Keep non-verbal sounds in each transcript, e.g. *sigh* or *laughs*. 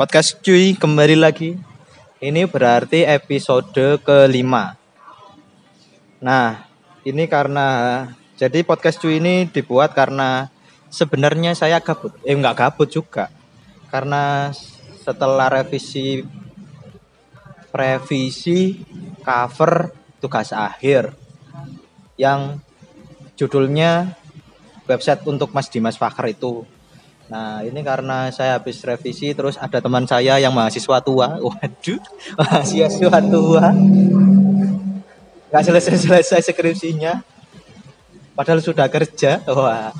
podcast cuy kembali lagi. Ini berarti episode kelima. Nah, ini karena jadi podcast cuy ini dibuat karena sebenarnya saya gabut. Eh nggak gabut juga. Karena setelah revisi revisi cover tugas akhir yang judulnya website untuk Mas Dimas Fakhr itu Nah, ini karena saya habis revisi terus ada teman saya yang mahasiswa tua. Waduh, *laughs* mahasiswa tua. Gak selesai-selesai skripsinya. Padahal sudah kerja. Wah.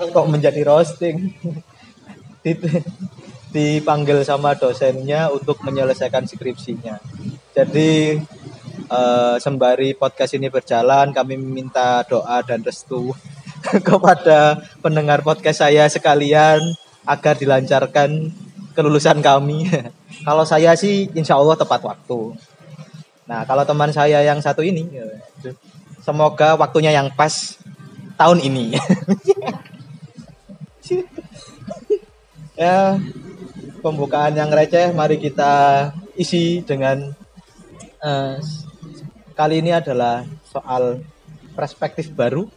Kok menjadi roasting? *laughs* Dipanggil sama dosennya untuk menyelesaikan skripsinya. Jadi uh, sembari podcast ini berjalan, kami meminta doa dan restu *laughs* kepada pendengar podcast saya sekalian agar dilancarkan kelulusan kami. *laughs* kalau saya sih insya Allah tepat waktu. Nah kalau teman saya yang satu ini, semoga waktunya yang pas tahun ini. *laughs* ya pembukaan yang receh, mari kita isi dengan uh, kali ini adalah soal perspektif baru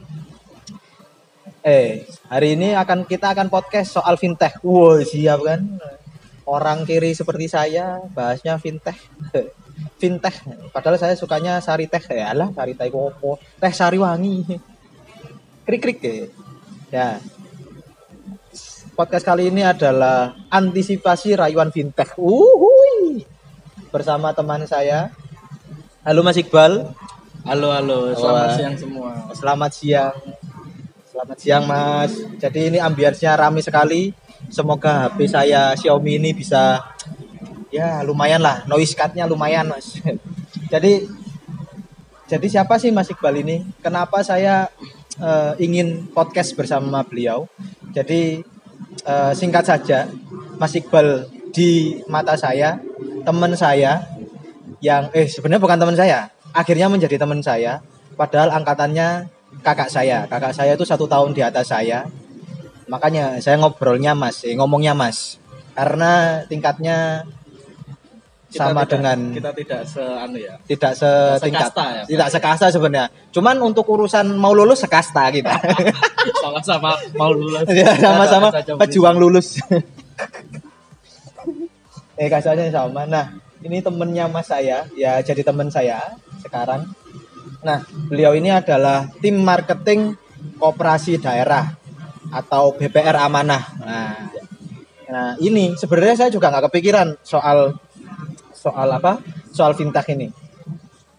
Eh, hari ini akan kita akan podcast soal fintech. Wow, siap kan? Orang kiri seperti saya bahasnya fintech. *laughs* fintech. Padahal saya sukanya sari teh. Ya lah, sari teh kopo. Teh sari wangi. *laughs* Krik-krik ya. Ya. Podcast kali ini adalah antisipasi rayuan fintech. Uhuy. Bersama teman saya. Halo Mas Iqbal. Halo, halo. Selamat siang semua. Selamat siang. Selamat siang Mas. Jadi ini ambience-nya ramai sekali. Semoga HP saya Xiaomi ini bisa ya lumayan lah, noise cut-nya lumayan Mas. *laughs* jadi jadi siapa sih Mas Iqbal ini? Kenapa saya uh, ingin podcast bersama beliau? Jadi uh, singkat saja, Mas Iqbal di mata saya, teman saya yang eh sebenarnya bukan teman saya, akhirnya menjadi teman saya, padahal angkatannya kakak saya. Kakak saya itu satu tahun di atas saya. Makanya saya ngobrolnya mas, eh, ngomongnya mas. Karena tingkatnya kita sama tidak, dengan kita tidak se anu ya. Tidak setingkat. Sekasta ya, tidak sekasta sebenarnya. Cuman untuk urusan mau lulus sekasta kita. *laughs* Sama-sama mau lulus. Ya, sama-sama pejuang lulus. *laughs* eh kasarnya sama. Nah, ini temennya mas saya, ya jadi teman saya sekarang Nah, beliau ini adalah tim marketing koperasi daerah atau BPR Amanah. Nah, nah ini sebenarnya saya juga nggak kepikiran soal soal apa? Soal fintech ini.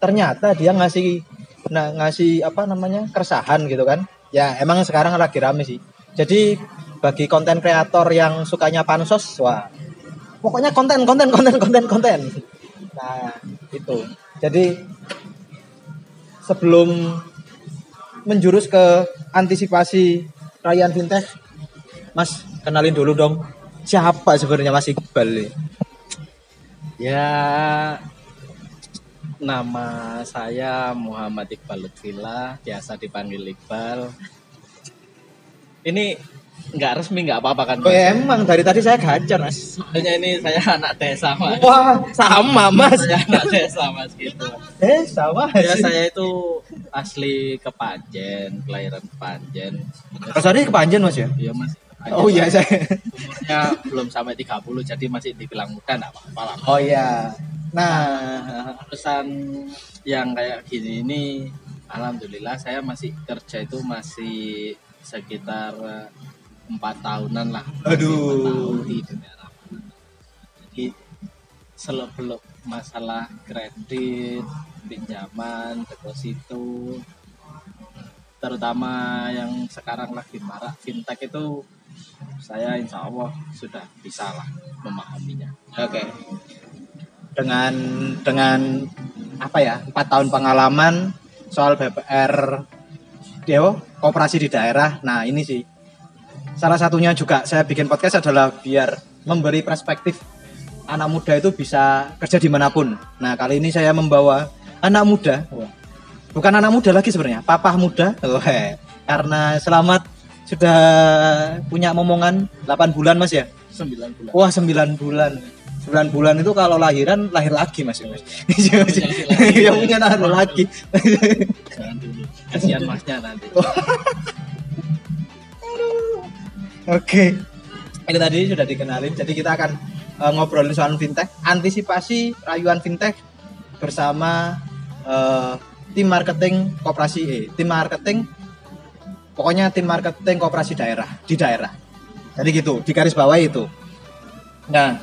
Ternyata dia ngasih nah, ngasih apa namanya keresahan gitu kan? Ya emang sekarang lagi rame sih. Jadi bagi konten kreator yang sukanya pansos, wah pokoknya konten konten konten konten konten. Nah itu. Jadi sebelum menjurus ke antisipasi rayaan fintech, Mas kenalin dulu dong siapa sebenarnya Mas Iqbal Ya nama saya Muhammad Iqbal Lutfila, biasa dipanggil Iqbal. Ini nggak resmi nggak apa-apa kan? Oh, ya, emang dari tadi saya gacor mas. Soalnya ini saya anak desa mas. Wah sama mas. Saya anak desa mas gitu. Eh sama. Ya saya itu asli Kepanjen, kelahiran Kepanjen. Kesannya Kepanjen mas ya? Iya mas. Oh iya saya. Umurnya belum sampai 30 jadi masih dibilang muda enggak apa-apa lah. Oh iya. Nah, pesan yang kayak gini ini alhamdulillah saya masih kerja itu masih sekitar empat tahunan lah aduh di dunia jadi masalah kredit pinjaman deposito terutama yang sekarang lagi marak fintech itu saya insya Allah sudah bisa lah memahaminya. Oke. Okay. Dengan dengan apa ya empat tahun pengalaman soal BPR Dewo kooperasi di daerah. Nah ini sih salah satunya juga saya bikin podcast adalah biar memberi perspektif anak muda itu bisa kerja di mana pun. Nah kali ini saya membawa anak muda, bukan anak muda lagi sebenarnya, papa muda, karena selamat sudah punya momongan 8 bulan mas ya. sembilan bulan Wah, 9 bulan. 9 bulan itu kalau lahiran lahir lagi Mas. Mas. *laughs* Yang punya lahir lagi. kasihan masnya nanti Oke. Ini tadi sudah dikenalin. Jadi kita akan eh, ngobrolin soal fintech, antisipasi rayuan fintech bersama eh, tim marketing koperasi eh, tim marketing pokoknya tim marketing koperasi daerah di daerah. Jadi gitu, di garis bawah itu. Nah,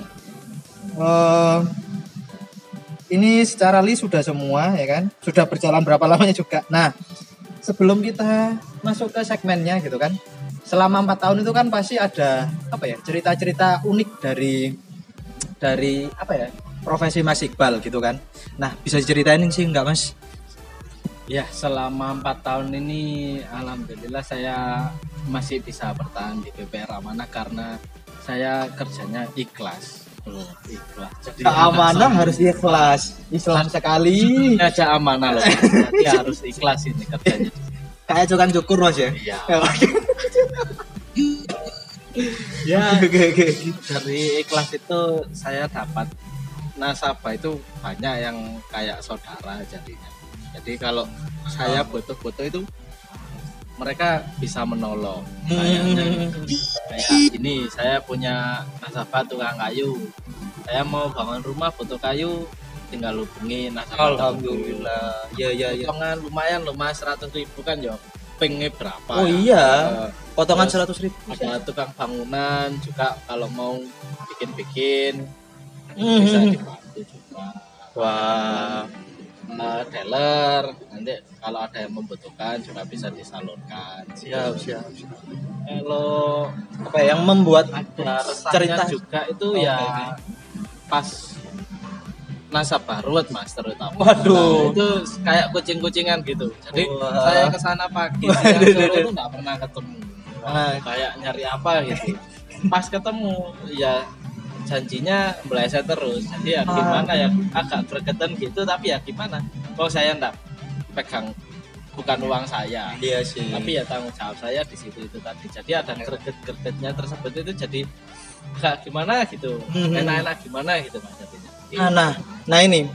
eh, ini secara list sudah semua ya kan, sudah berjalan berapa lamanya juga. Nah, sebelum kita masuk ke segmennya gitu kan, selama empat tahun itu kan pasti ada apa ya cerita-cerita unik dari dari apa ya profesi Mas Iqbal gitu kan. Nah, bisa diceritain sih enggak Mas? ya selama empat tahun ini alhamdulillah saya masih bisa bertahan di BPR Amanah karena saya kerjanya ikhlas ikhlas jadi Keamanan harus ikhlas. Islam sekali. aja amanah loh *laughs* jadi harus ikhlas ini kerjanya Kayak cukan cukur Mas ya. iya. Oke. Ya. *laughs* Oke oke. dari ikhlas itu saya dapat nasabah itu banyak yang kayak saudara jadinya. Jadi kalau saya butuh-butuh itu mereka bisa menolong. Kayaknya kayak ini saya punya nasabah tukang kayu. Saya mau bangun rumah butuh kayu tinggal hubungi nasabah Alhamdulillah. Ya ya ya. potongan lumayan loh mas 100 ribu kan ya pengen berapa Oh ya? iya. Potongan seratus ribu. ada tukang bangunan juga kalau mau bikin-bikin Mhm. bisa dibantu juga Wah. Eh, dealer nanti kalau ada yang membutuhkan juga bisa disalurkan Siap siap. siap. kalau Apa ya, yang membuat ada cerita juga itu Oke, ya pas nasabah ruwet mas terutama *laughs* Waduh. Nah, itu kayak kucing-kucingan gitu jadi Wah. saya ke sana pagi *laughs* siang sore itu nggak pernah ketemu Nah. kayak nyari apa gitu pas ketemu ya janjinya meleset terus jadi ya Ah. gimana ya agak gregetan gitu tapi ya gimana kalau saya nggak pegang bukan uang saya Iya sih. tapi ya tanggung jawab saya di situ itu tadi jadi ada greget-gregetnya tersebut itu jadi agak gimana gitu Mhm. enak-enak gimana gitu mas jadinya Nah, nah, nah ini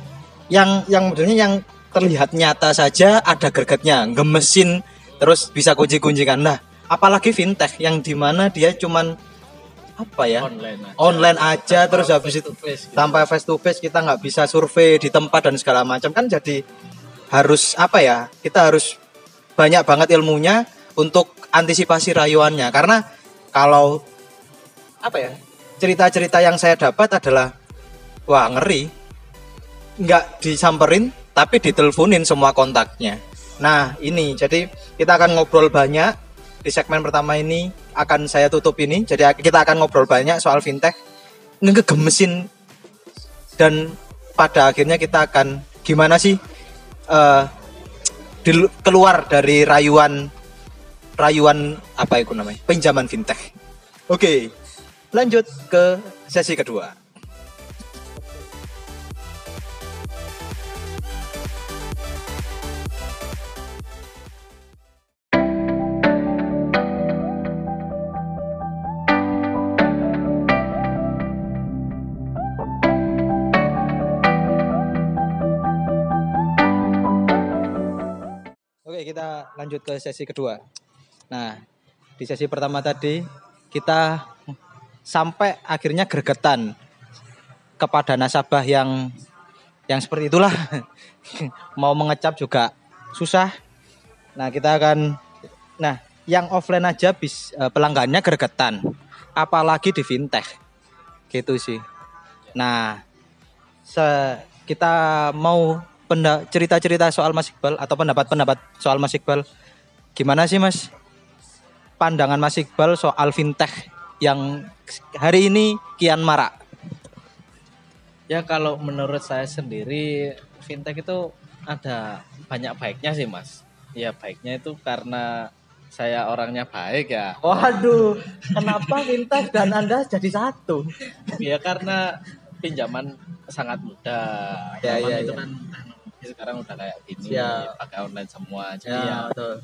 yang yang modelnya yang terlihat nyata saja ada gregetnya, gemesin terus bisa kunci-kuncikan. Nah, apalagi fintech yang di mana dia cuman apa ya online aja. online aja terus habis itu Face gitu. sampai face to face kita nggak bisa survei di tempat dan segala macam kan jadi harus apa ya kita harus banyak banget ilmunya untuk antisipasi rayuannya karena kalau apa ya cerita-cerita yang saya dapat adalah wah ngeri. Nggak disamperin tapi diteleponin semua kontaknya. Nah ini jadi kita akan ngobrol banyak. Di segmen pertama ini akan saya tutup ini. Jadi kita akan ngobrol banyak soal fintech. Ngegemesin. Dan pada akhirnya kita akan gimana sih di- keluar dari rayuan rayuan apa itu namanya? Pinjaman fintech. Oke lanjut ke sesi kedua kita lanjut ke sesi kedua. Nah, di sesi pertama tadi kita sampai akhirnya gregetan kepada nasabah yang yang seperti itulah. *laughs* Mau mengecap juga susah. Nah, kita akan nah, yang offline aja bis eh, pelanggannya gregetan. Apalagi di fintech. Gitu sih. Nah, se kita mau cerita-cerita soal Mas Iqbal atau pendapat-pendapat soal Mas Iqbal. Gimana sih Mas? Pandangan Mas Iqbal soal fintech yang hari ini kian marak. Ya kalau menurut saya sendiri fintech itu ada banyak baiknya sih mas. Ya baiknya itu karena saya orangnya baik ya. Waduh, kenapa fintech dan Anda jadi satu? Ya karena pinjaman sangat mudah. Ya, ya, itu ya. kan sekarang udah kayak gini, Siap. pakai online semua. Jadi ya, betul.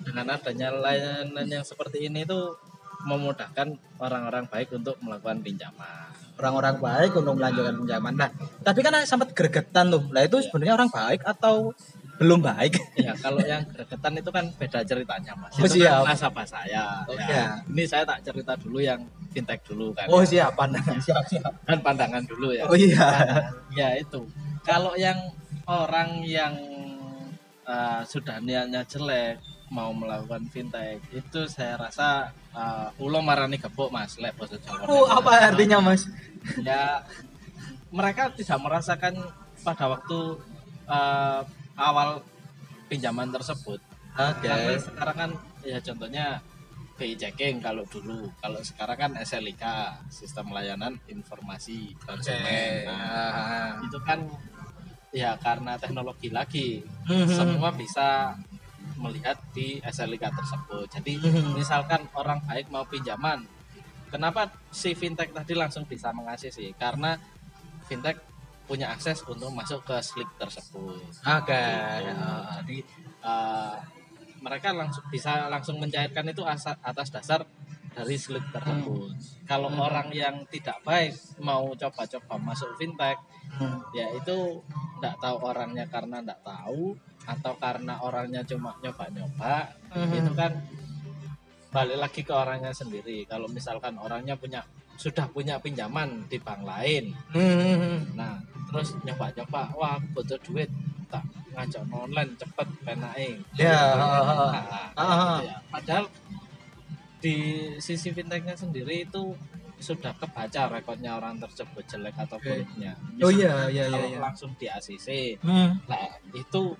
dengan adanya layanan yang seperti ini tuh memudahkan orang-orang baik untuk melakukan pinjaman. orang-orang baik untuk melanjutkan pinjaman. Nah, tapi kan sempat gregetan tuh. Lah itu Iya. sebenarnya orang baik atau belum baik? Ya kalau yang gregetan itu kan beda ceritanya mas. Oh, itu siap. kan nasabah saya. Oh, Ya, Ini saya tak cerita dulu yang fintech dulu kan. Oh ya. siap, pandangan siap siap. Kan pandangan dulu ya. Oh iya. ya itu. Kalau yang orang yang uh, sudah niatnya jelek mau melakukan fintech itu saya rasa uh, ulo marani gepuk mas lek Jawa. Oh apa artinya mas? ya mereka tidak merasakan pada waktu uh, awal pinjaman tersebut Oke. karena sekarang kan ya contohnya BI checking kalau dulu kalau sekarang kan SLIK sistem layanan informasi konsumen nah, Ah. itu kan ya karena teknologi lagi Mhm. semua bisa melihat di SLIK tersebut jadi Mhm. misalkan orang baik mau pinjaman kenapa si fintech tadi langsung bisa mengasih sih karena fintech punya akses untuk masuk ke slik tersebut Oke. Gitu. jadi eh, mereka langsung bisa langsung mencairkan itu atas dasar dari slik tersebut kalau Hmm. orang yang tidak baik mau coba-coba masuk fintech Hmm. ya itu tidak tahu orangnya karena tidak tahu atau karena orangnya cuma nyoba-nyoba Mhm. itu kan balik lagi ke orangnya sendiri kalau misalkan orangnya punya sudah punya pinjaman di bank lain Hmm. nah terus nyoba-nyoba wah butuh duit tak ngajak online cepet penaing Ya. Nah, Ah. gitu ya. padahal di sisi fintechnya sendiri itu sudah kebaca rekodnya orang tersebut jelek atau buruknya Oh iya iya iya. iya. langsung di ACC Hmm. Nah, itu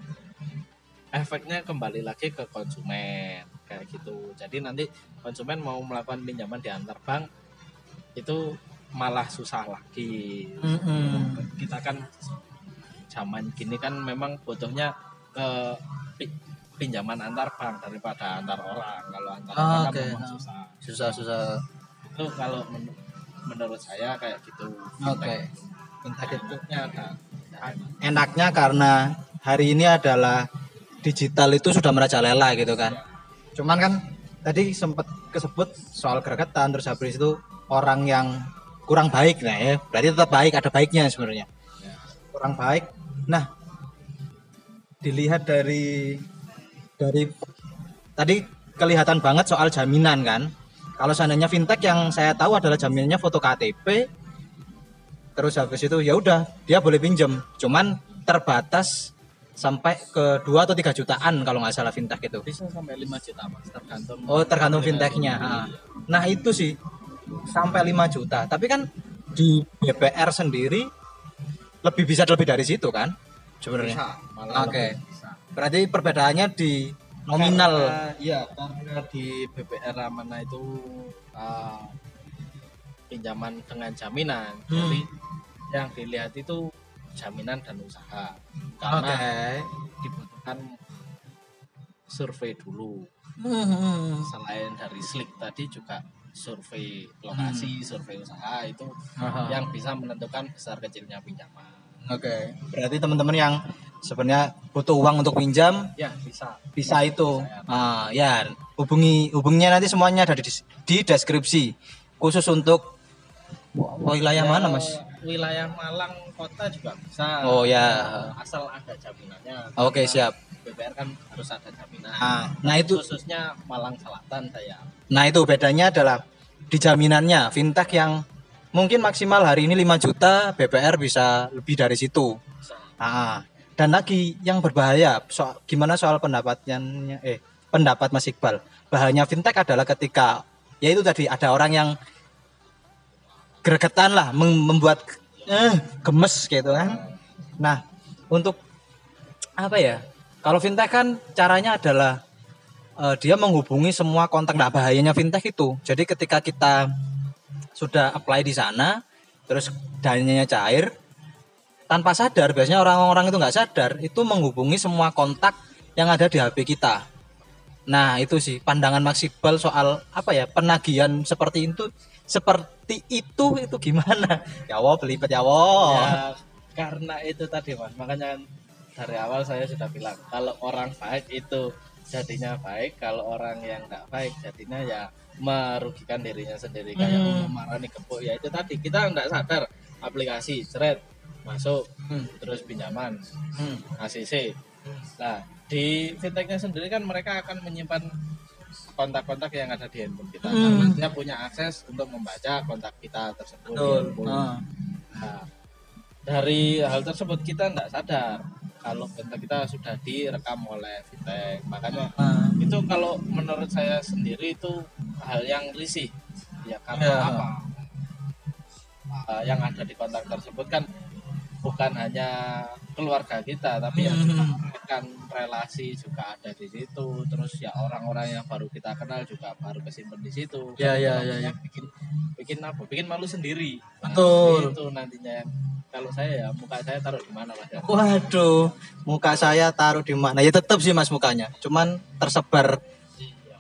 efeknya kembali lagi ke konsumen kayak gitu. Jadi nanti konsumen mau melakukan pinjaman di antar bank itu malah susah lagi. Mm-mm. Kita kan zaman gini kan memang butuhnya ke pi- pinjaman antar bank daripada antar orang. Kalau antar Ah, orang oke. kan memang susah. Susah susah. Itu kalau men- menurut saya kayak gitu. Oke. Fintech itu ada. Enaknya karena hari ini adalah digital itu sudah merajalela gitu kan. Cuman kan tadi sempat kesebut soal gregetan terus habis itu orang yang kurang baik nah ya. Berarti tetap baik ada baiknya sebenarnya. Ya. Kurang baik. Nah, dilihat dari dari tadi kelihatan banget soal jaminan kan. Kalau seandainya fintech yang saya tahu adalah jaminannya foto KTP, terus habis itu ya udah dia boleh pinjam, cuman terbatas sampai ke 2 atau 3 jutaan kalau nggak salah fintech itu. Bisa sampai 5 juta mas tergantung. Oh tergantung fintechnya. Ah. Nah itu sih sampai 5 juta. Tapi kan di BPR sendiri lebih bisa lebih dari situ kan sebenarnya. Oke. bisa. Berarti perbedaannya di nominal. Karena- Iya, karena di BPR Ramana itu uh, pinjaman dengan jaminan. Hmm. Jadi yang dilihat itu jaminan dan usaha. Karena dibutuhkan survei dulu. Hmm. Selain dari slik tadi juga survei lokasi, survei usaha itu Aha. yang bisa menentukan besar kecilnya pinjaman. Oke. Berarti teman-teman yang sebenarnya butuh uang untuk pinjam Ya, bisa. bisa itu. Saya. Ah, ya, hubungi hubunginya nanti semuanya ada di, di deskripsi. Khusus untuk wilayah mana, Mas? Ya, Wilayah Malang kota juga bisa. Oh ya. Asal ada jaminannya. Oke, Karena siap. BPR kan harus ada jaminan. Nah, nah itu khususnya Malang Selatan saya. nah itu bedanya adalah di jaminannya fintech yang mungkin maksimal hari ini 5 juta, BPR bisa lebih dari situ. Bisa. Ah, dan lagi yang berbahaya soal gimana soal pendapatnya eh pendapat Mas Iqbal. Bahayanya fintech adalah ketika ya itu tadi ada orang yang gregetan lah mem- membuat eh, gemes gitu kan. Nah, untuk apa ya? Kalau fintech kan caranya adalah eh, dia menghubungi semua kontak nah bahayanya fintech itu. Jadi ketika kita sudah apply di sana terus dananya cair tanpa sadar biasanya orang-orang itu nggak sadar itu menghubungi semua kontak yang ada di HP kita. Nah itu sih pandangan Mas Iqbal soal apa ya penagihan seperti itu seperti itu itu gimana? *laughs* Ya Allah belibet ya Allah. Ya, karena itu tadi mas, makanya dari awal saya sudah bilang kalau orang baik itu jadinya baik kalau orang yang nggak baik jadinya ya merugikan dirinya sendiri kayak Hmm. memarani kepuk ya itu tadi kita nggak sadar aplikasi ceret masuk Hmm. terus pinjaman Hmm. ACC nah di fintechnya sendiri kan mereka akan menyimpan kontak-kontak yang ada di handphone kita Hmm. karena dia punya akses untuk membaca kontak kita tersebut Betul. Ah. Nah, dari hal tersebut kita tidak sadar kalau kontak kita sudah direkam oleh fintech makanya Ah. itu kalau menurut saya sendiri itu hal yang risih ya karena Ya. apa Uh, yang ada di kontak tersebut kan bukan hanya keluarga kita tapi ya Hmm. rekan relasi juga ada di situ terus ya orang-orang yang baru kita kenal juga baru kesimpan di situ Ya, Kan ya, ya, nantinya bikin bikin apa bikin malu sendiri Nah, Betul. itu nantinya yang kalau saya ya muka saya taruh di mana mas ya Waduh, muka saya taruh di mana? Ya tetap sih mas mukanya, cuman tersebar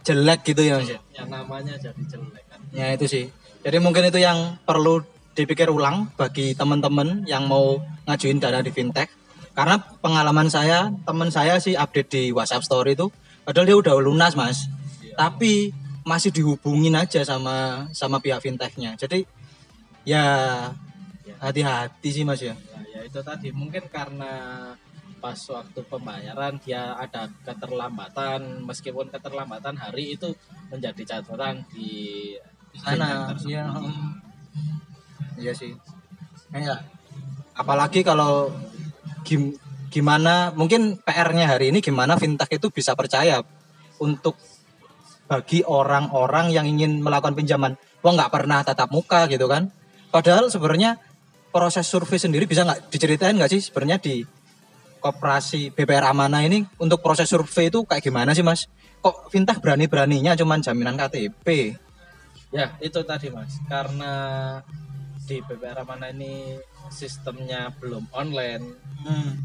jelek gitu ya mas. ya? yang namanya jadi jelek kan Ya itu sih. Jadi mungkin itu yang perlu dipikir ulang bagi teman-teman yang mau ngajuin dana di fintech. Karena pengalaman saya, teman saya sih update di WhatsApp Story itu, padahal dia udah lunas mas, Iya. tapi masih dihubungin aja sama sama pihak fintechnya. Jadi ya hati-hati sih mas ya. ya, ya itu tadi mungkin karena pas waktu pembayaran dia ada keterlambatan meskipun keterlambatan hari itu menjadi catatan di sana. Iya sih. Ya apalagi kalau gim- gimana mungkin PR-nya hari ini gimana fintech itu bisa percaya untuk bagi orang-orang yang ingin melakukan pinjaman. Wah nggak pernah tatap muka gitu kan. Padahal sebenarnya proses survei sendiri bisa nggak? Diceritain nggak sih sebenarnya di koperasi BPR Amanah ini untuk proses survei itu kayak gimana sih mas? Kok fintech berani-beraninya cuman jaminan KTP Ya, itu tadi Mas. Karena di BPR mana ini sistemnya belum online, Hmm.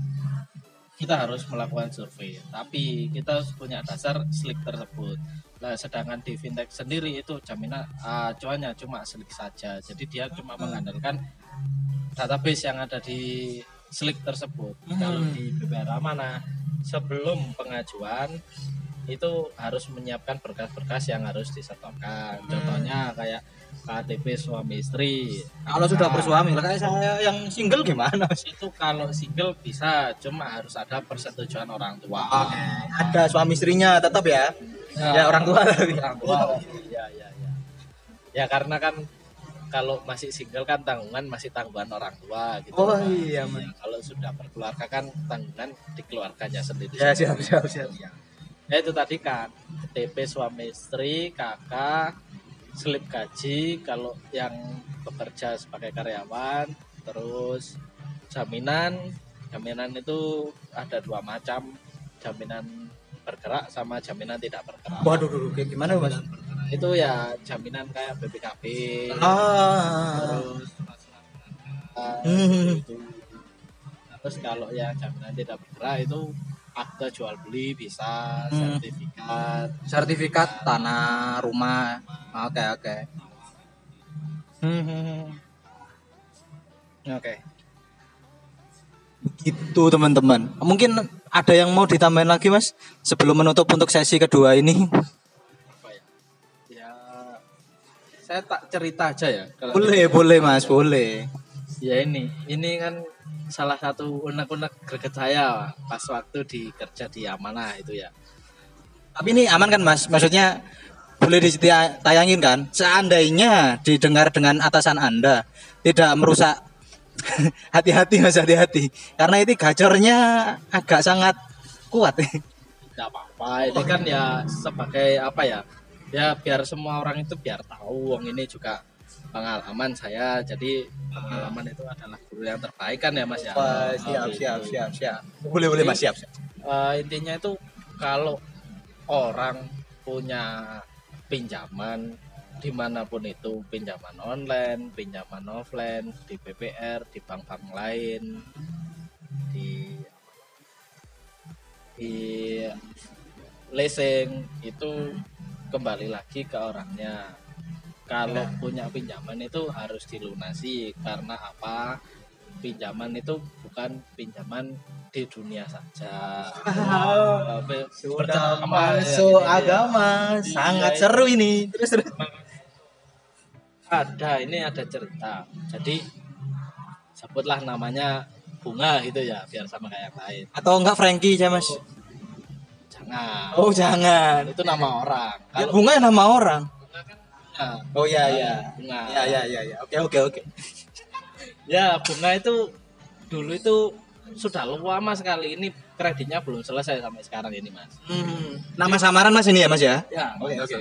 kita harus melakukan survei. Tapi kita harus punya dasar slik tersebut. Nah, sedangkan di fintech sendiri itu jaminan acuannya cuma slik saja. Jadi dia cuma mengandalkan database yang ada di slik tersebut. Kalau di BPR mana sebelum pengajuan itu harus menyiapkan berkas-berkas yang harus disetorkan. Contohnya kayak KTP suami istri. Kalau sudah Nah, bersuami, lah kayak saya yang single gimana? Mas? itu kalau single bisa, cuma harus ada persetujuan orang tua. Oke, ada suami istrinya tetap ya. Ya, orang tua tapi. Orang tua. Ya, ya, ya. Ya karena kan kalau masih single kan tanggungan masih tanggungan orang tua gitu. Oh, Mas. iya, Mas. Ya, kalau sudah berkeluarga kan tanggungan di keluarganya sendiri. Ya siap siap siap. Ya. Ya, itu tadi kan KTP suami istri, kakak, slip gaji kalau yang bekerja sebagai karyawan, terus jaminan. Jaminan itu ada dua macam, jaminan bergerak sama jaminan tidak bergerak. Waduh, dulu kayak gimana mas? Itu ya jaminan kayak BPKB, Ah, terus Hmm. itu. Terus kalau yang jaminan tidak bergerak itu akte jual beli bisa, Hmm. sertifikat, sertifikat tanah, rumah. Oke oke. Hmm, hmm, hmm. Oke. Gitu teman-teman. Mungkin ada yang mau ditambahin lagi mas sebelum menutup untuk sesi kedua ini. ya? Ya, saya tak cerita aja ya. Kalau Boleh boleh mas boleh. Ya ini, ini kan salah satu unek-unek greget saya pas waktu di kerja di Amanah itu ya. Tapi ini aman kan mas? Maksudnya boleh ditayangin kan? Seandainya didengar dengan atasan anda tidak merusak *laughs* hati-hati mas hati-hati karena itu gacornya agak sangat kuat. Tidak apa-apa, ini kan ya sebagai apa ya? Ya biar semua orang itu biar tahu, wong ini juga pengalaman saya. Jadi pengalaman itu adalah guru yang terbaik kan ya Mas ya. Wah, Oh, siap siap siap siap. Boleh boleh mas siap. siap. Eh, intinya itu kalau orang punya pinjaman di mana pun itu pinjaman online, pinjaman offline, di BPR, di bank-bank lain, di di leasing itu kembali lagi ke orangnya. Kalau punya pinjaman itu harus dilunasi karena apa? pinjaman itu bukan pinjaman di dunia saja. Tapi Sudah ya, masuk ini, ya. agama, Iya, sangat iya. seru ini. Terus terus. Ada, ini ada cerita. Jadi sebutlah namanya bunga gitu ya, biar sama kayak yang lain. Atau enggak Frankie ya mas? Jangan. Oh jangan. Itu nama orang. Ya, bunga ya nama orang. Bunga. Oh iya iya. Bunga. Ya ya ya ya. Oke oke oke. *laughs* Ya, bunga itu dulu itu sudah lama sekali. Ini kreditnya belum selesai sampai sekarang ini, Mas. Hmm. Nama samaran mas ini ya mas ya? Ya, Oke, oke.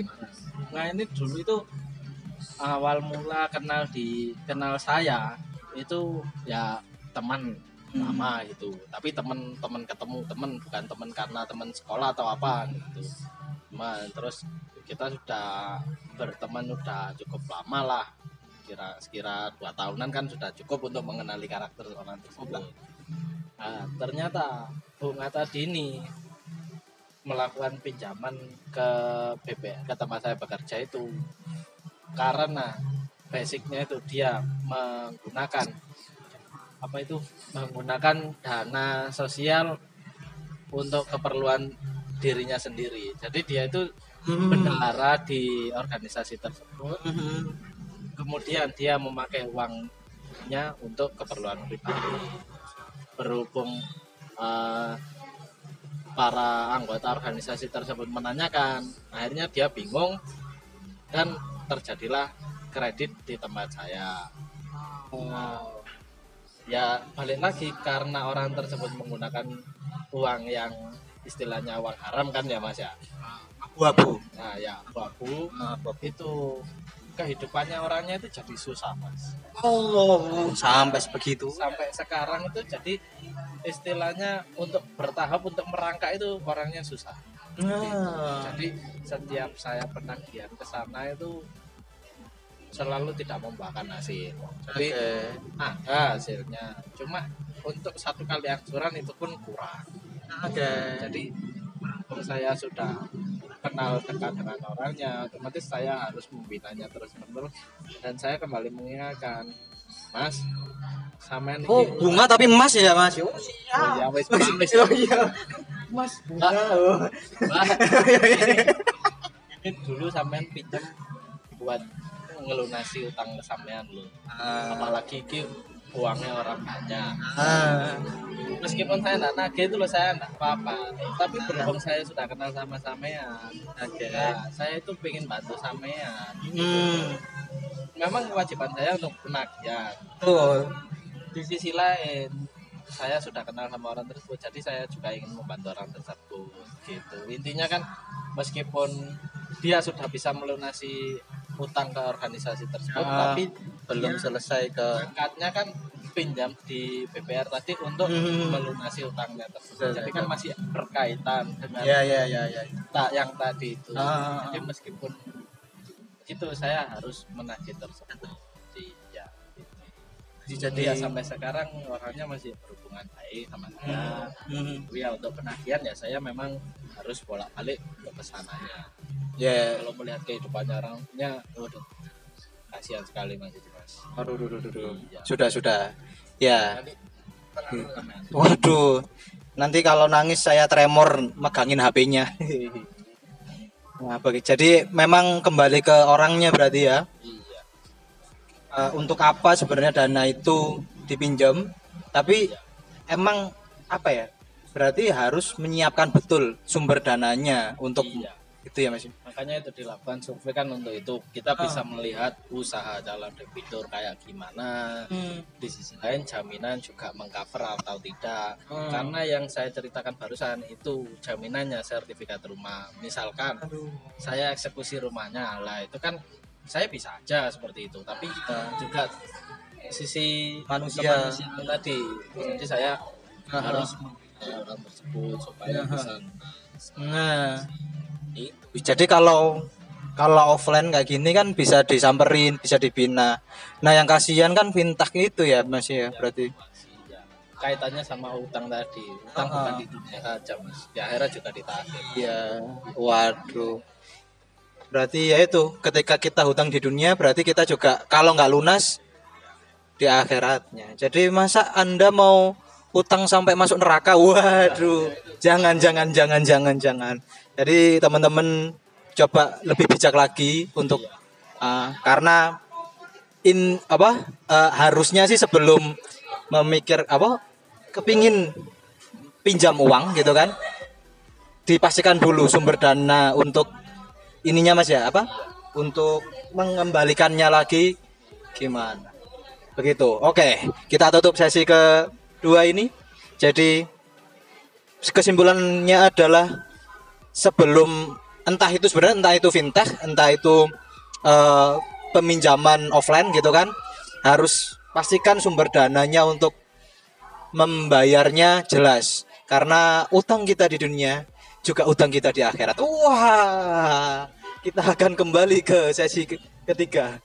Nah, ini dulu itu awal mula kenal di kenal saya itu ya teman Hmm. lama gitu. Tapi teman-teman ketemu teman bukan teman karena teman sekolah atau apa gitu. Nah, terus kita sudah berteman udah cukup lama lah. Kira sekira dua tahunan kan sudah cukup untuk mengenali karakter orang tersebut. Nah, ternyata bunga tadi ini melakukan pinjaman ke BP ke tempat saya bekerja itu. Karena basicnya itu dia menggunakan apa itu? Menggunakan dana sosial untuk keperluan dirinya sendiri. Jadi dia itu Hmm. bendahara di organisasi tersebut. Hmm. Kemudian dia memakai uangnya untuk keperluan pribadi. Berhubung eh, para anggota organisasi tersebut menanyakan, akhirnya dia bingung dan terjadilah kredit di tempat saya. Nah, ya balik lagi karena orang tersebut menggunakan uang yang istilahnya uang haram kan ya mas ya. Abu-abu. Nah ya abu abu-abu. itu kehidupannya orangnya itu jadi susah mas Oh, sampai sebegitu. sampai sekarang itu jadi istilahnya untuk bertahap untuk merangkak itu orangnya susah Nah. jadi setiap saya penagihan ke sana itu selalu tidak membuahkan hasil tapi Oke. ada hasilnya cuma untuk satu kali angsuran itu pun kurang Oke. jadi kalau saya sudah kenal dekat dengan orangnya otomatis saya harus membinanya terus menerus dan saya kembali mengingatkan mas sampean Oh, iki- bunga tapi emas ya, Mas? Oh, Oh, ya wis wis. Oh iya. Mas, bunga. Oh. Ini dulu sampean pinjam buat ngelunasi utang sampean lo Ah. apalagi ki uangnya orang banyak Ah. meskipun saya nggak nagih itu loh saya nggak apa-apa tapi berhubung saya sudah kenal sama sampean Oke. ya saya itu pengen bantu sampean Hmm. memang kewajiban saya untuk penagihan Tuh. di sisi lain saya sudah kenal sama orang tersebut jadi saya juga ingin membantu orang tersebut gitu intinya kan meskipun dia sudah bisa melunasi utang ke organisasi tersebut Ah, tapi belum selesai ke berangkatnya kan pinjam di BPR tadi untuk Hmm. melunasi utangnya tersebut jadi kan masih berkaitan dengan Ya, ya, ya, ya. tak yang tadi itu Ah. jadi meskipun itu saya harus menagih tersebut Jadi, ya gitu. Jadi, ya sampai sekarang orangnya masih berhubungan baik sama saya Hmm. Tapi ya untuk penagihan ya saya memang harus bolak balik ke ke sananya Ya. kalau melihat kehidupannya orangnya waduh kasihan sekali mas itu mas Aduh, aduh, aduh, aduh. Iya. Sudah, sudah. Ya. Nanti tenang, tenang. Waduh. Nanti kalau nangis saya tremor megangin HP-nya. *laughs* Nah, bagi, jadi memang kembali ke orangnya berarti ya. iya Eh, untuk apa sebenarnya dana itu dipinjam? Tapi emang apa ya? Berarti harus menyiapkan betul sumber dananya untuk iya itu ya Mas. makanya itu dilakukan survei kan untuk itu. Kita bisa melihat usaha dalam debitur kayak gimana. Di sisi lain jaminan juga mengcover atau tidak. Hmm. karena yang saya ceritakan barusan itu jaminannya sertifikat rumah. Misalkan Aduh. saya eksekusi rumahnya lah itu kan saya bisa aja seperti itu. Tapi juga sisi Manusia. tadi. Jadi saya Aha. harus orang tersebut supaya bisa Nah, itu jadi kalau kalau offline kayak gini kan bisa disamperin, bisa dibina. Nah, yang kasihan kan fintech itu ya, Mas ya, berarti. ya, kaitannya sama utang tadi utang Ah. bukan di dunia saja mas di akhirat juga ditagih Iya. Waduh. Berarti ya itu, ketika kita hutang di dunia berarti kita juga kalau nggak lunas di akhiratnya. Jadi masa Anda mau utang sampai masuk neraka? Waduh, jangan jangan jangan jangan jangan. Jadi teman-teman coba lebih bijak lagi untuk uh, karena in apa uh, harusnya sih sebelum memikir apa kepingin pinjam uang gitu kan dipastikan dulu sumber dana untuk ininya mas ya apa untuk mengembalikannya lagi gimana? Begitu. Oke kita tutup sesi kedua ini. Jadi kesimpulannya adalah sebelum entah itu sebenarnya entah itu fintech entah itu uh, peminjaman offline gitu kan harus pastikan sumber dananya untuk membayarnya jelas karena utang kita di dunia juga utang kita di akhirat. Wah, kita akan kembali ke sesi ketiga.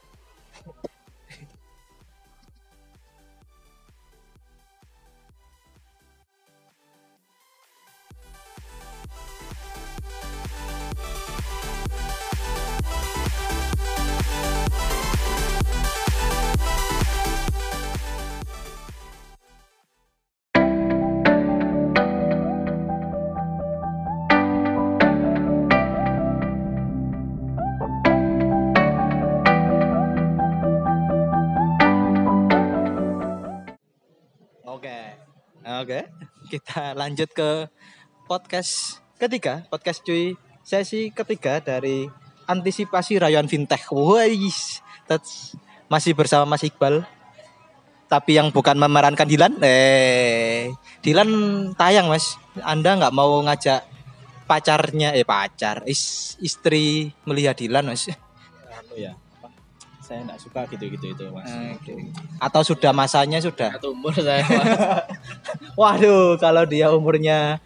Lanjut ke podcast ketiga, podcast cuy. Sesi ketiga dari antisipasi rayuan fintech. Wais, masih bersama Mas Iqbal. Tapi yang bukan memerankan Dilan, eh Dilan tayang Mas. Anda nggak mau ngajak pacarnya, eh pacar, is, istri melihat Dilan Mas? Anu ya, saya nggak suka gitu-gitu itu mas. Okay. Atau sudah masanya sudah? Satu umur saya. *laughs* Waduh, kalau dia umurnya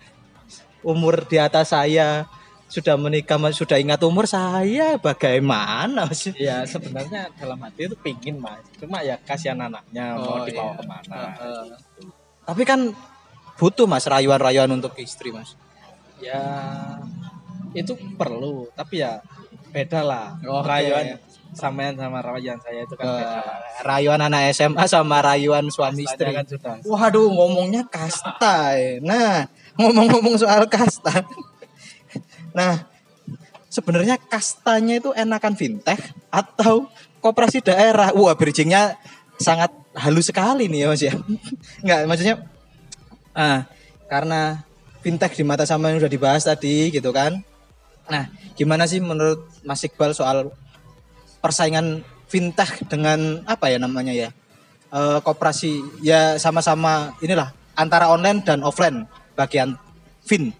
umur di atas saya sudah menikah sudah ingat umur saya bagaimana sih? Ya sebenarnya dalam hati itu pingin mas, cuma ya kasihan anaknya oh, mau dibawa iya. ke mana. Uh, uh. Tapi kan butuh mas rayuan-rayuan untuk istri mas. Ya itu perlu, tapi ya beda lah. Oh, rayuan samain sama rayuan saya itu kan beda Rayuan anak SMA sama rayuan suami istri. Kan sudah. Waduh, ngomongnya kasta. Ya. Nah, ngomong-ngomong soal kasta. nah, sebenarnya kastanya itu enakan fintech atau koperasi daerah? Wah, bridgingnya sangat halus sekali nih ya Mas ya. Enggak, maksudnya ah, karena fintech di mata sama yang sudah dibahas tadi gitu kan. Nah, gimana sih menurut Mas Iqbal soal persaingan fintech dengan apa ya namanya ya e, koperasi ya sama-sama inilah antara online dan offline bagian fin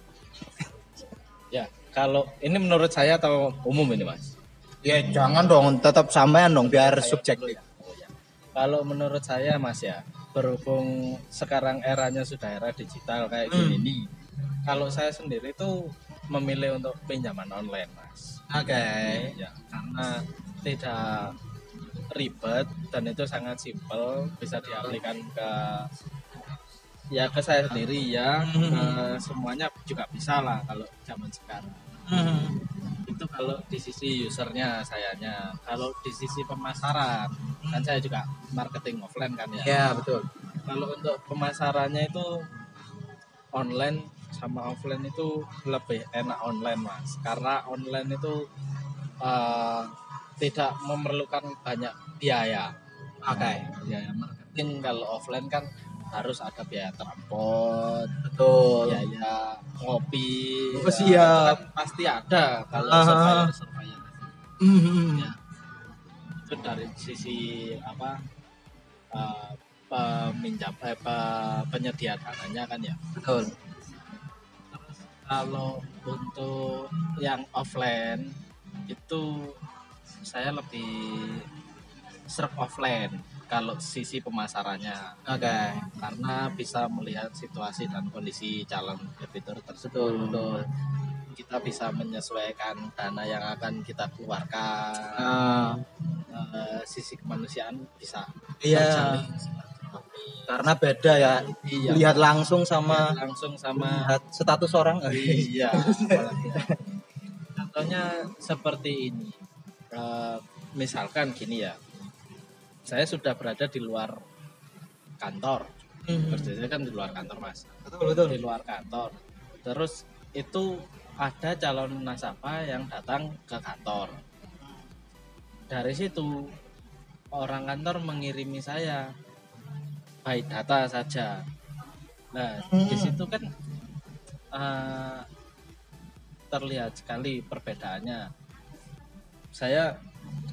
ya kalau ini menurut saya atau umum ini mas ya jangan dong tetap samain dong biar subjektif ya. kalau menurut saya mas ya berhubung sekarang eranya sudah era digital kayak hmm. gini nih kalau saya sendiri itu memilih untuk pinjaman online mas oke okay. ya karena tidak ribet dan itu sangat simpel bisa diaplikasikan ke ya ke saya sendiri ya hmm. semuanya juga bisa lah kalau zaman sekarang hmm. itu kalau di sisi usernya sayanya kalau di sisi pemasaran hmm. kan saya juga marketing offline kan ya ya betul kalau untuk pemasarannya itu online sama offline itu lebih enak online mas karena online itu uh, tidak memerlukan banyak biaya. Oke. Okay. Biaya marketing kalau offline kan harus ada biaya transport, betul. Biaya ngopi. Oh, ya, siap. Kan pasti ada kalau uh -huh. surveyor surveyor. Mm -hmm. ya. Itu dari sisi apa? Uh, peminjam eh, penyedia dananya kan ya. Betul. Terus kalau untuk yang offline itu saya lebih serve offline kalau sisi pemasarannya. Oke. Okay. Karena bisa melihat situasi dan kondisi calon debitur tersebut. Betul. Kita bisa menyesuaikan dana yang akan kita keluarkan. Uh. Uh, sisi kemanusiaan bisa. Iya. Karena beda ya. Iya. Lihat langsung sama lihat langsung sama status orang. Iya. *laughs* Contohnya seperti ini uh, misalkan gini ya. Saya sudah berada di luar kantor. Hmm. kan di luar kantor mas. Betul betul. di luar kantor. Terus itu ada calon nasabah yang datang ke kantor. Dari situ orang kantor mengirimi saya. By data saja. Nah di Hmm. situ kan eh, terlihat sekali perbedaannya saya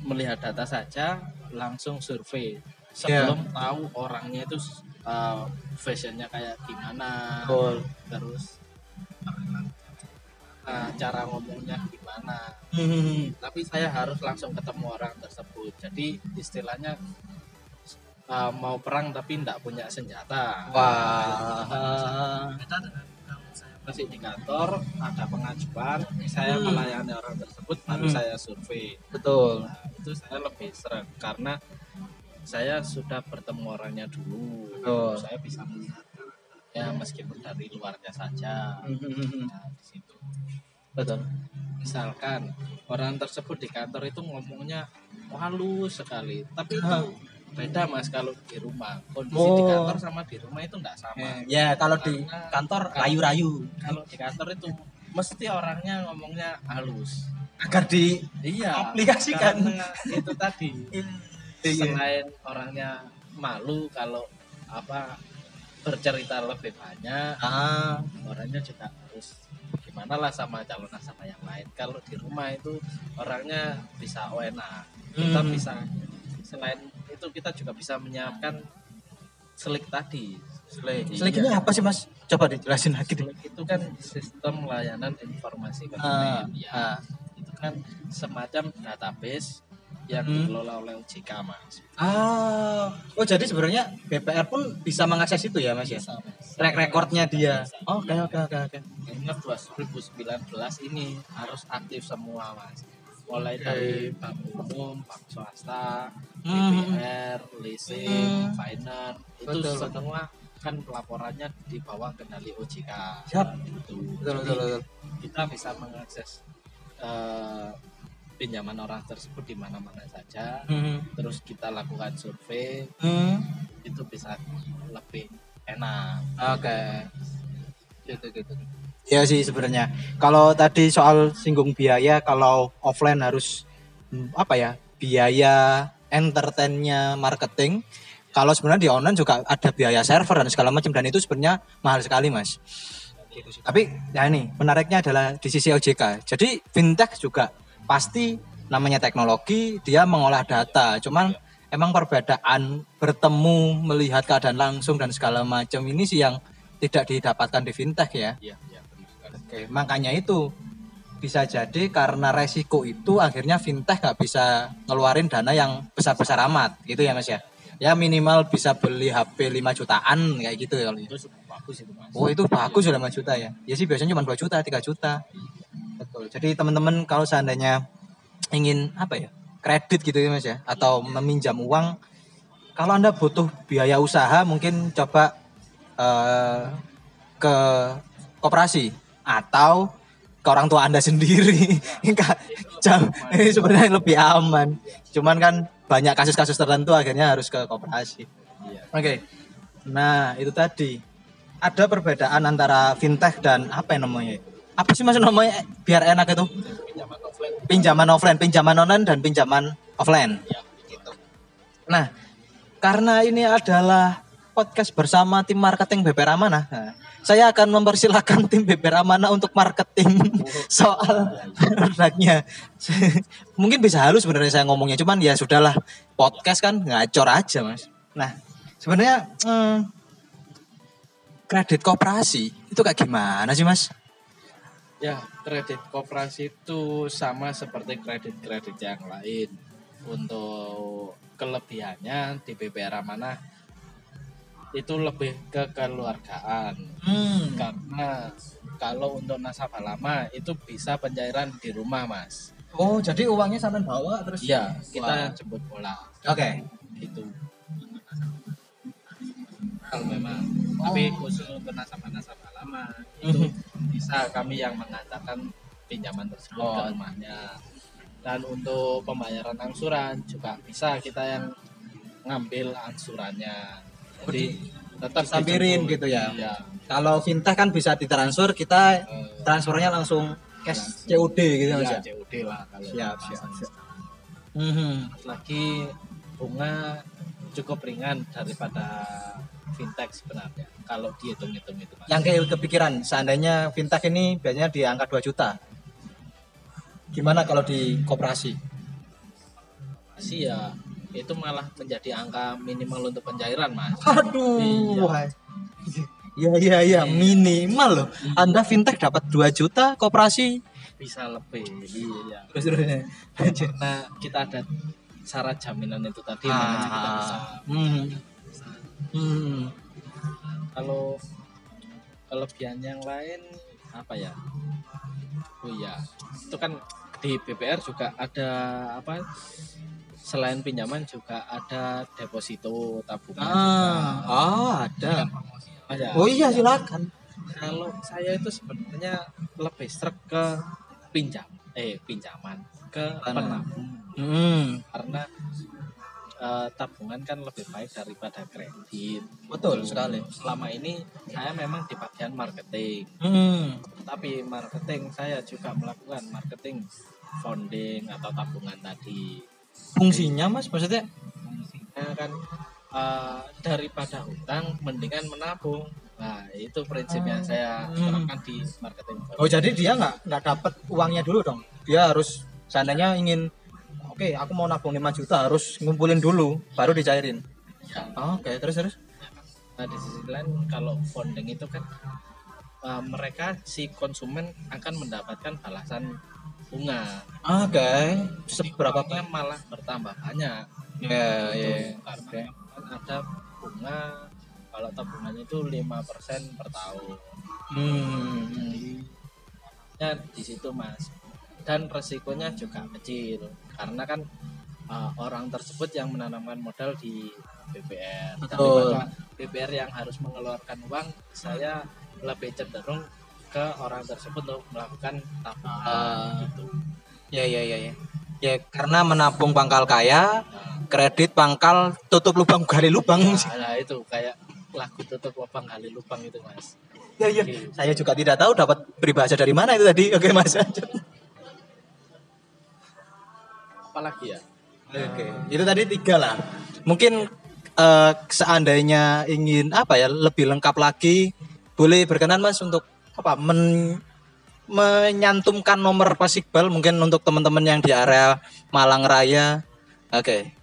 melihat data saja langsung survei. Sebelum tahu orangnya itu uh, fashionnya kayak gimana. Betul. terus uh, cara ngomongnya gimana. Hmm. tapi saya harus langsung ketemu orang tersebut. Jadi istilahnya uh, mau perang tapi tidak punya senjata. Wah. beda dengan di kantor ada pengajuan saya Hmm. melayani orang tersebut baru Hmm. saya survei Betul. Nah, itu saya lebih sering karena saya sudah bertemu orangnya dulu Betul. saya bisa melihat ya meskipun dari luarnya saja Hmm. nah, di situ Betul. misalkan orang tersebut di kantor itu ngomongnya halus sekali tapi itu. Beda mas kalau di rumah kondisi di Oh. kantor sama di rumah itu enggak sama Ya kalau di kantor rayu-rayu kalau di kantor itu mesti orangnya ngomongnya halus agar di iya Aplikasikan. itu tadi *laughs* Iya. selain orangnya malu kalau apa bercerita lebih banyak ah orangnya juga harus gimana lah sama calon nasabah yang lain kalau di rumah itu orangnya bisa enak kita Hmm. bisa selain itu kita juga bisa menyiapkan selik tadi selik Selik ini apa sih mas? Coba dijelasin lagi deh. Selik itu kan sistem layanan informasi Ah, konsumen ya ah. itu kan semacam database yang Hmm. dikelola oleh OJK mas Ah, oh jadi sebenarnya BPR pun bisa mengakses itu ya mas ya? Track recordnya dia. Oke oke oke oke. Ingat 2019 ini harus aktif semua mas mulai dari bank umum, bank swasta, BPR, leasing, Hmm. finance itu Betul, semua kan pelaporannya di bawah kendali OJK. Siap. Itu. Betul betul betul. Kita bisa mengakses eh, pinjaman orang tersebut di mana-mana saja. Hmm. Terus kita lakukan survei Hmm. itu bisa lebih enak. Oke. Gitu gitu. Ya sih sebenarnya. Kalau tadi soal singgung biaya, kalau offline harus hmm, apa ya biaya entertainnya marketing. Kalau sebenarnya di online juga ada biaya server dan segala macam dan itu sebenarnya mahal sekali mas. Tapi ya ini menariknya adalah di sisi OJK. Jadi fintech juga pasti namanya teknologi dia mengolah data. Cuman emang perbedaan bertemu melihat keadaan langsung dan segala macam ini sih yang tidak didapatkan di fintech ya. Benar sekali. Oke, makanya itu bisa jadi karena resiko itu akhirnya fintech nggak bisa ngeluarin dana yang besar-besar amat gitu ya mas ya? Ya minimal bisa beli HP 5 jutaan kayak gitu ya Itu bagus itu mas. oh itu bagus sudah 5 juta ya? Ya sih biasanya cuma 2 juta 3 juta. Betul. Jadi teman-teman kalau seandainya ingin apa ya kredit gitu ya mas ya? Atau meminjam uang kalau anda butuh biaya usaha mungkin coba eh, ke koperasi atau ke orang tua anda sendiri. *laughs* Jam ini sebenarnya lebih aman. Cuman kan banyak kasus-kasus tertentu akhirnya harus ke koperasi. Iya. oke. Nah itu tadi. Ada perbedaan antara fintech dan apa yang namanya? Apa sih mas namanya? Biar enak itu. Pinjaman offline. pinjaman offline pinjaman online dan pinjaman offline. Ya, gitu. Nah, karena ini adalah podcast bersama tim marketing BPR Amanah, nah, saya akan mempersilahkan tim BPR Amanah untuk marketing *laughs* soal produknya. *laughs* Mungkin bisa halus sebenarnya saya ngomongnya, cuman ya sudahlah podcast kan ngacor aja mas. Nah, sebenarnya hmm, kredit koperasi itu kayak gimana sih mas? Ya, kredit koperasi itu sama seperti kredit-kredit yang lain. Untuk kelebihannya di BPR Amanah itu lebih ke kekeluargaan. Hmm, Karena kalau untuk nasabah lama itu bisa pencairan di rumah, Mas. oh jadi uangnya sampai bawa terus? Iya, kita jemput bola. Oke. Itu. Kalau memang tapi khusus untuk nasabah-nasabah lama *laughs* itu bisa kami yang mengantarkan pinjaman tersebut Oh. ke rumahnya dan untuk pembayaran angsuran juga bisa kita yang ngambil angsurannya Jadi tetap Sampirin gitu ya. Iya. Kalau fintech kan bisa ditransfer, kita Eh, transfernya langsung cash COD gitu Mas iya, ya. COD lah kalau Siap, siap, siap. Mhm. lagi bunga cukup ringan daripada fintech sebenarnya kalau dihitung-hitung itu Mas. Yang kayak kepikiran, seandainya fintech ini biasanya di angka 2 juta. Gimana kalau di koperasi? sih ya itu malah menjadi angka minimal untuk pencairan mas Aduh. Iya. Iya iya iya minimal loh. Anda fintech dapat 2 juta, koperasi bisa lebih iya terus terus nah kita ada syarat jaminan itu tadi makanya kita bisa Hmm. Hmm. kalau kelebihan yang lain apa ya oh iya itu kan di BPR juga ada apa selain pinjaman juga ada deposito tabungan Ah, oh, ada. Ada. Oh iya silakan. kalau saya itu sebenarnya lebih srek ke pinjam eh pinjaman ke penabung Hmm. karena eh, tabungan kan lebih baik daripada kredit Betul sekali. selama ini saya memang di bagian marketing Hmm. tapi marketing saya juga melakukan marketing founding atau tabungan tadi Fungsinya Mas maksudnya? fungsinya kan eh, daripada hutang mendingan menabung nah itu prinsip yang saya Hmm. terapkan di marketing Oh jadi dia nggak nggak dapat uangnya dulu dong. Dia harus seandainya ingin oke aku mau nabung 5 juta harus ngumpulin dulu baru dicairin. Ya. Oh, Oke terus terus. Nah di sisi lain kalau founding itu kan uh, mereka si konsumen akan mendapatkan balasan bunga. Oke. Seberapa Uangnya malah bertambah banyak. Ya Gitu. Karena kan ada bunga kalau tabungan itu 5% per tahun. Hmm. Ya di situ Mas. Dan resikonya juga kecil karena kan uh, orang tersebut yang menanamkan modal di BPR Betul. BPR yang harus mengeluarkan uang saya lebih cenderung ke orang tersebut untuk melakukan tabungan Ah. gitu Ya ya ya ya. Ya karena menabung pangkal kaya, kredit pangkal tutup lubang gali lubang. nah, nah, itu kayak lagu tutup lubang gali lubang itu mas Ya ya. Saya juga tidak tahu dapat peribahasa dari mana itu tadi. Oke Mas. apalagi ya Oke, itu tadi tiga lah. Mungkin eh, seandainya ingin apa ya lebih lengkap lagi, boleh berkenan mas untuk apa men menyantumkan nomor pasikbal mungkin untuk teman-teman yang di area Malang Raya. Oke.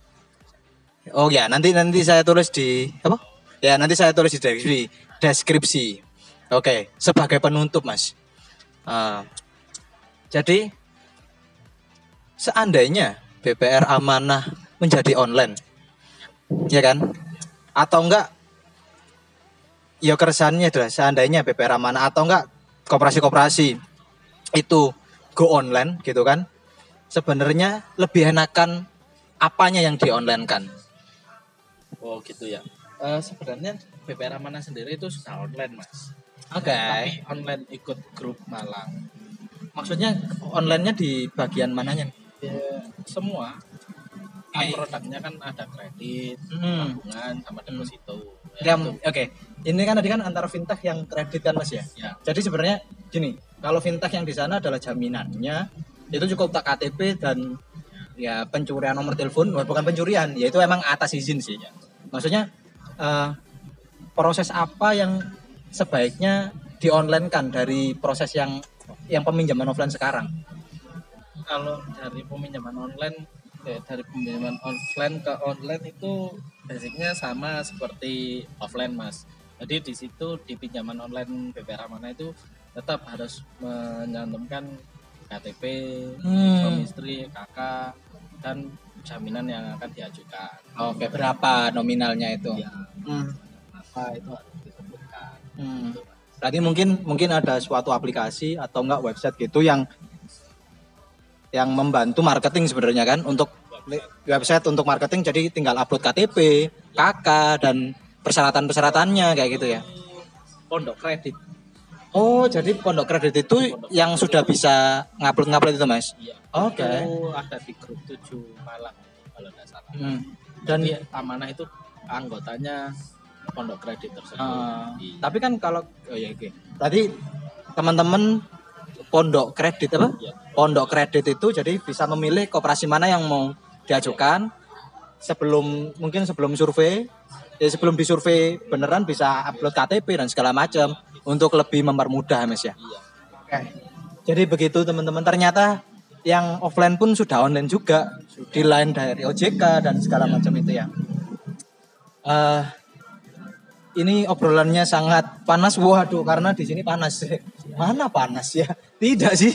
Oh ya nanti nanti saya tulis di apa? Ya nanti saya tulis di deskripsi. deskripsi. Oke, sebagai penutup mas. Ah, jadi seandainya BPR amanah menjadi online, ya kan? Atau enggak? Ya keresahannya adalah seandainya BPR amanah atau enggak koperasi-koperasi itu go online gitu kan? Sebenarnya lebih enakan apanya yang di online kan? oh gitu ya Eh, sebenarnya BPR Amanah sendiri itu sudah online mas Oke. tapi online ikut grup Malang Maksudnya onlinenya di bagian mananya? ya, semua kan Kayak- produknya kan ada kredit Hmm. tabungan sama deposito Ya, ya. Oke, ini kan tadi kan antara fintech yang kredit kan mas ya? ya Jadi sebenarnya gini, kalau fintech yang di sana adalah jaminannya itu cukup tak KTP dan ya pencurian nomor telepon, bukan pencurian, ya itu emang atas izin sih. Maksudnya eh, proses apa yang sebaiknya di online kan dari proses yang yang peminjaman offline sekarang? kalau dari peminjaman online eh, dari peminjaman offline ke online itu basicnya sama seperti offline mas jadi di situ di pinjaman online BPR Amanah itu tetap harus menyantumkan KTP Hmm. suami istri kakak dan jaminan yang akan diajukan Oke, berapa nominalnya itu? ya Hmm. apa itu harus disebutkan Hmm. Berarti mungkin mungkin ada suatu aplikasi atau enggak website gitu yang yang membantu marketing sebenarnya kan untuk website untuk marketing jadi tinggal upload KTP, KK dan persyaratan-persyaratannya kayak gitu ya. pondok kredit Oh, jadi pondok kredit itu yang sudah bisa ngupload-ngupload itu, Mas. Iya. Oke. itu ada di grup 7 Malang kalau nggak salah Hmm. Dan Jadi amanah itu anggotanya pondok kredit tersebut. Ah, Iya. tapi kan kalau oh ya oke. Tadi teman-teman pondok kredit apa? Iya. Pondok kredit itu jadi bisa memilih koperasi mana yang mau diajukan sebelum mungkin sebelum survei ya sebelum disurvei beneran bisa upload KTP dan segala macam untuk lebih mempermudah Mas ya. Iya. Oke. Jadi begitu teman-teman ternyata yang offline pun sudah online juga di line dari OJK dan segala macam itu ya. Eh ini obrolannya sangat panas. Waduh, karena di sini panas. *laughs* Mana panas ya? Tidak sih.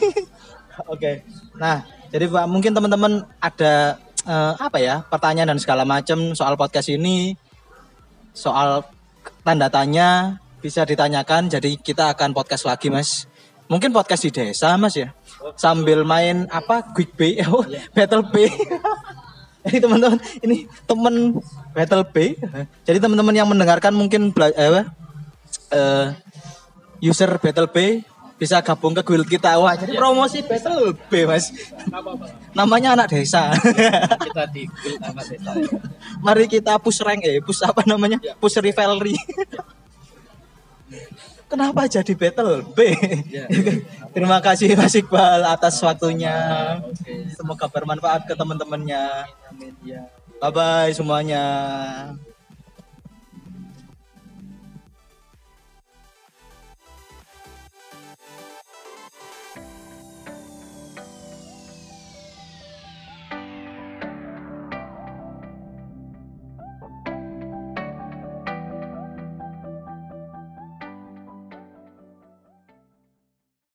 Oke. Nah, jadi Pak mungkin teman-teman ada eh, apa ya pertanyaan dan segala macam soal podcast ini, soal tanda tanya bisa ditanyakan. Jadi kita akan podcast lagi, Mas. Mungkin podcast di desa, Mas ya. Sambil main apa? Quick B, *laughs* oh, Battle B. *laughs* Jadi teman-teman, ini teman Battle B. Jadi teman-teman yang mendengarkan mungkin eh, eh, user Battle B bisa gabung ke guild kita. Wah, jadi promosi Battle B, Mas. Namanya anak desa. Kita di guild anak desa. Mari kita push rank eh, push apa namanya? Push rivalry. Kenapa jadi battle B? Ya. Terima kasih Mas Iqbal atas waktunya. Semoga bermanfaat ke teman-temannya. Ya. Bye bye semuanya.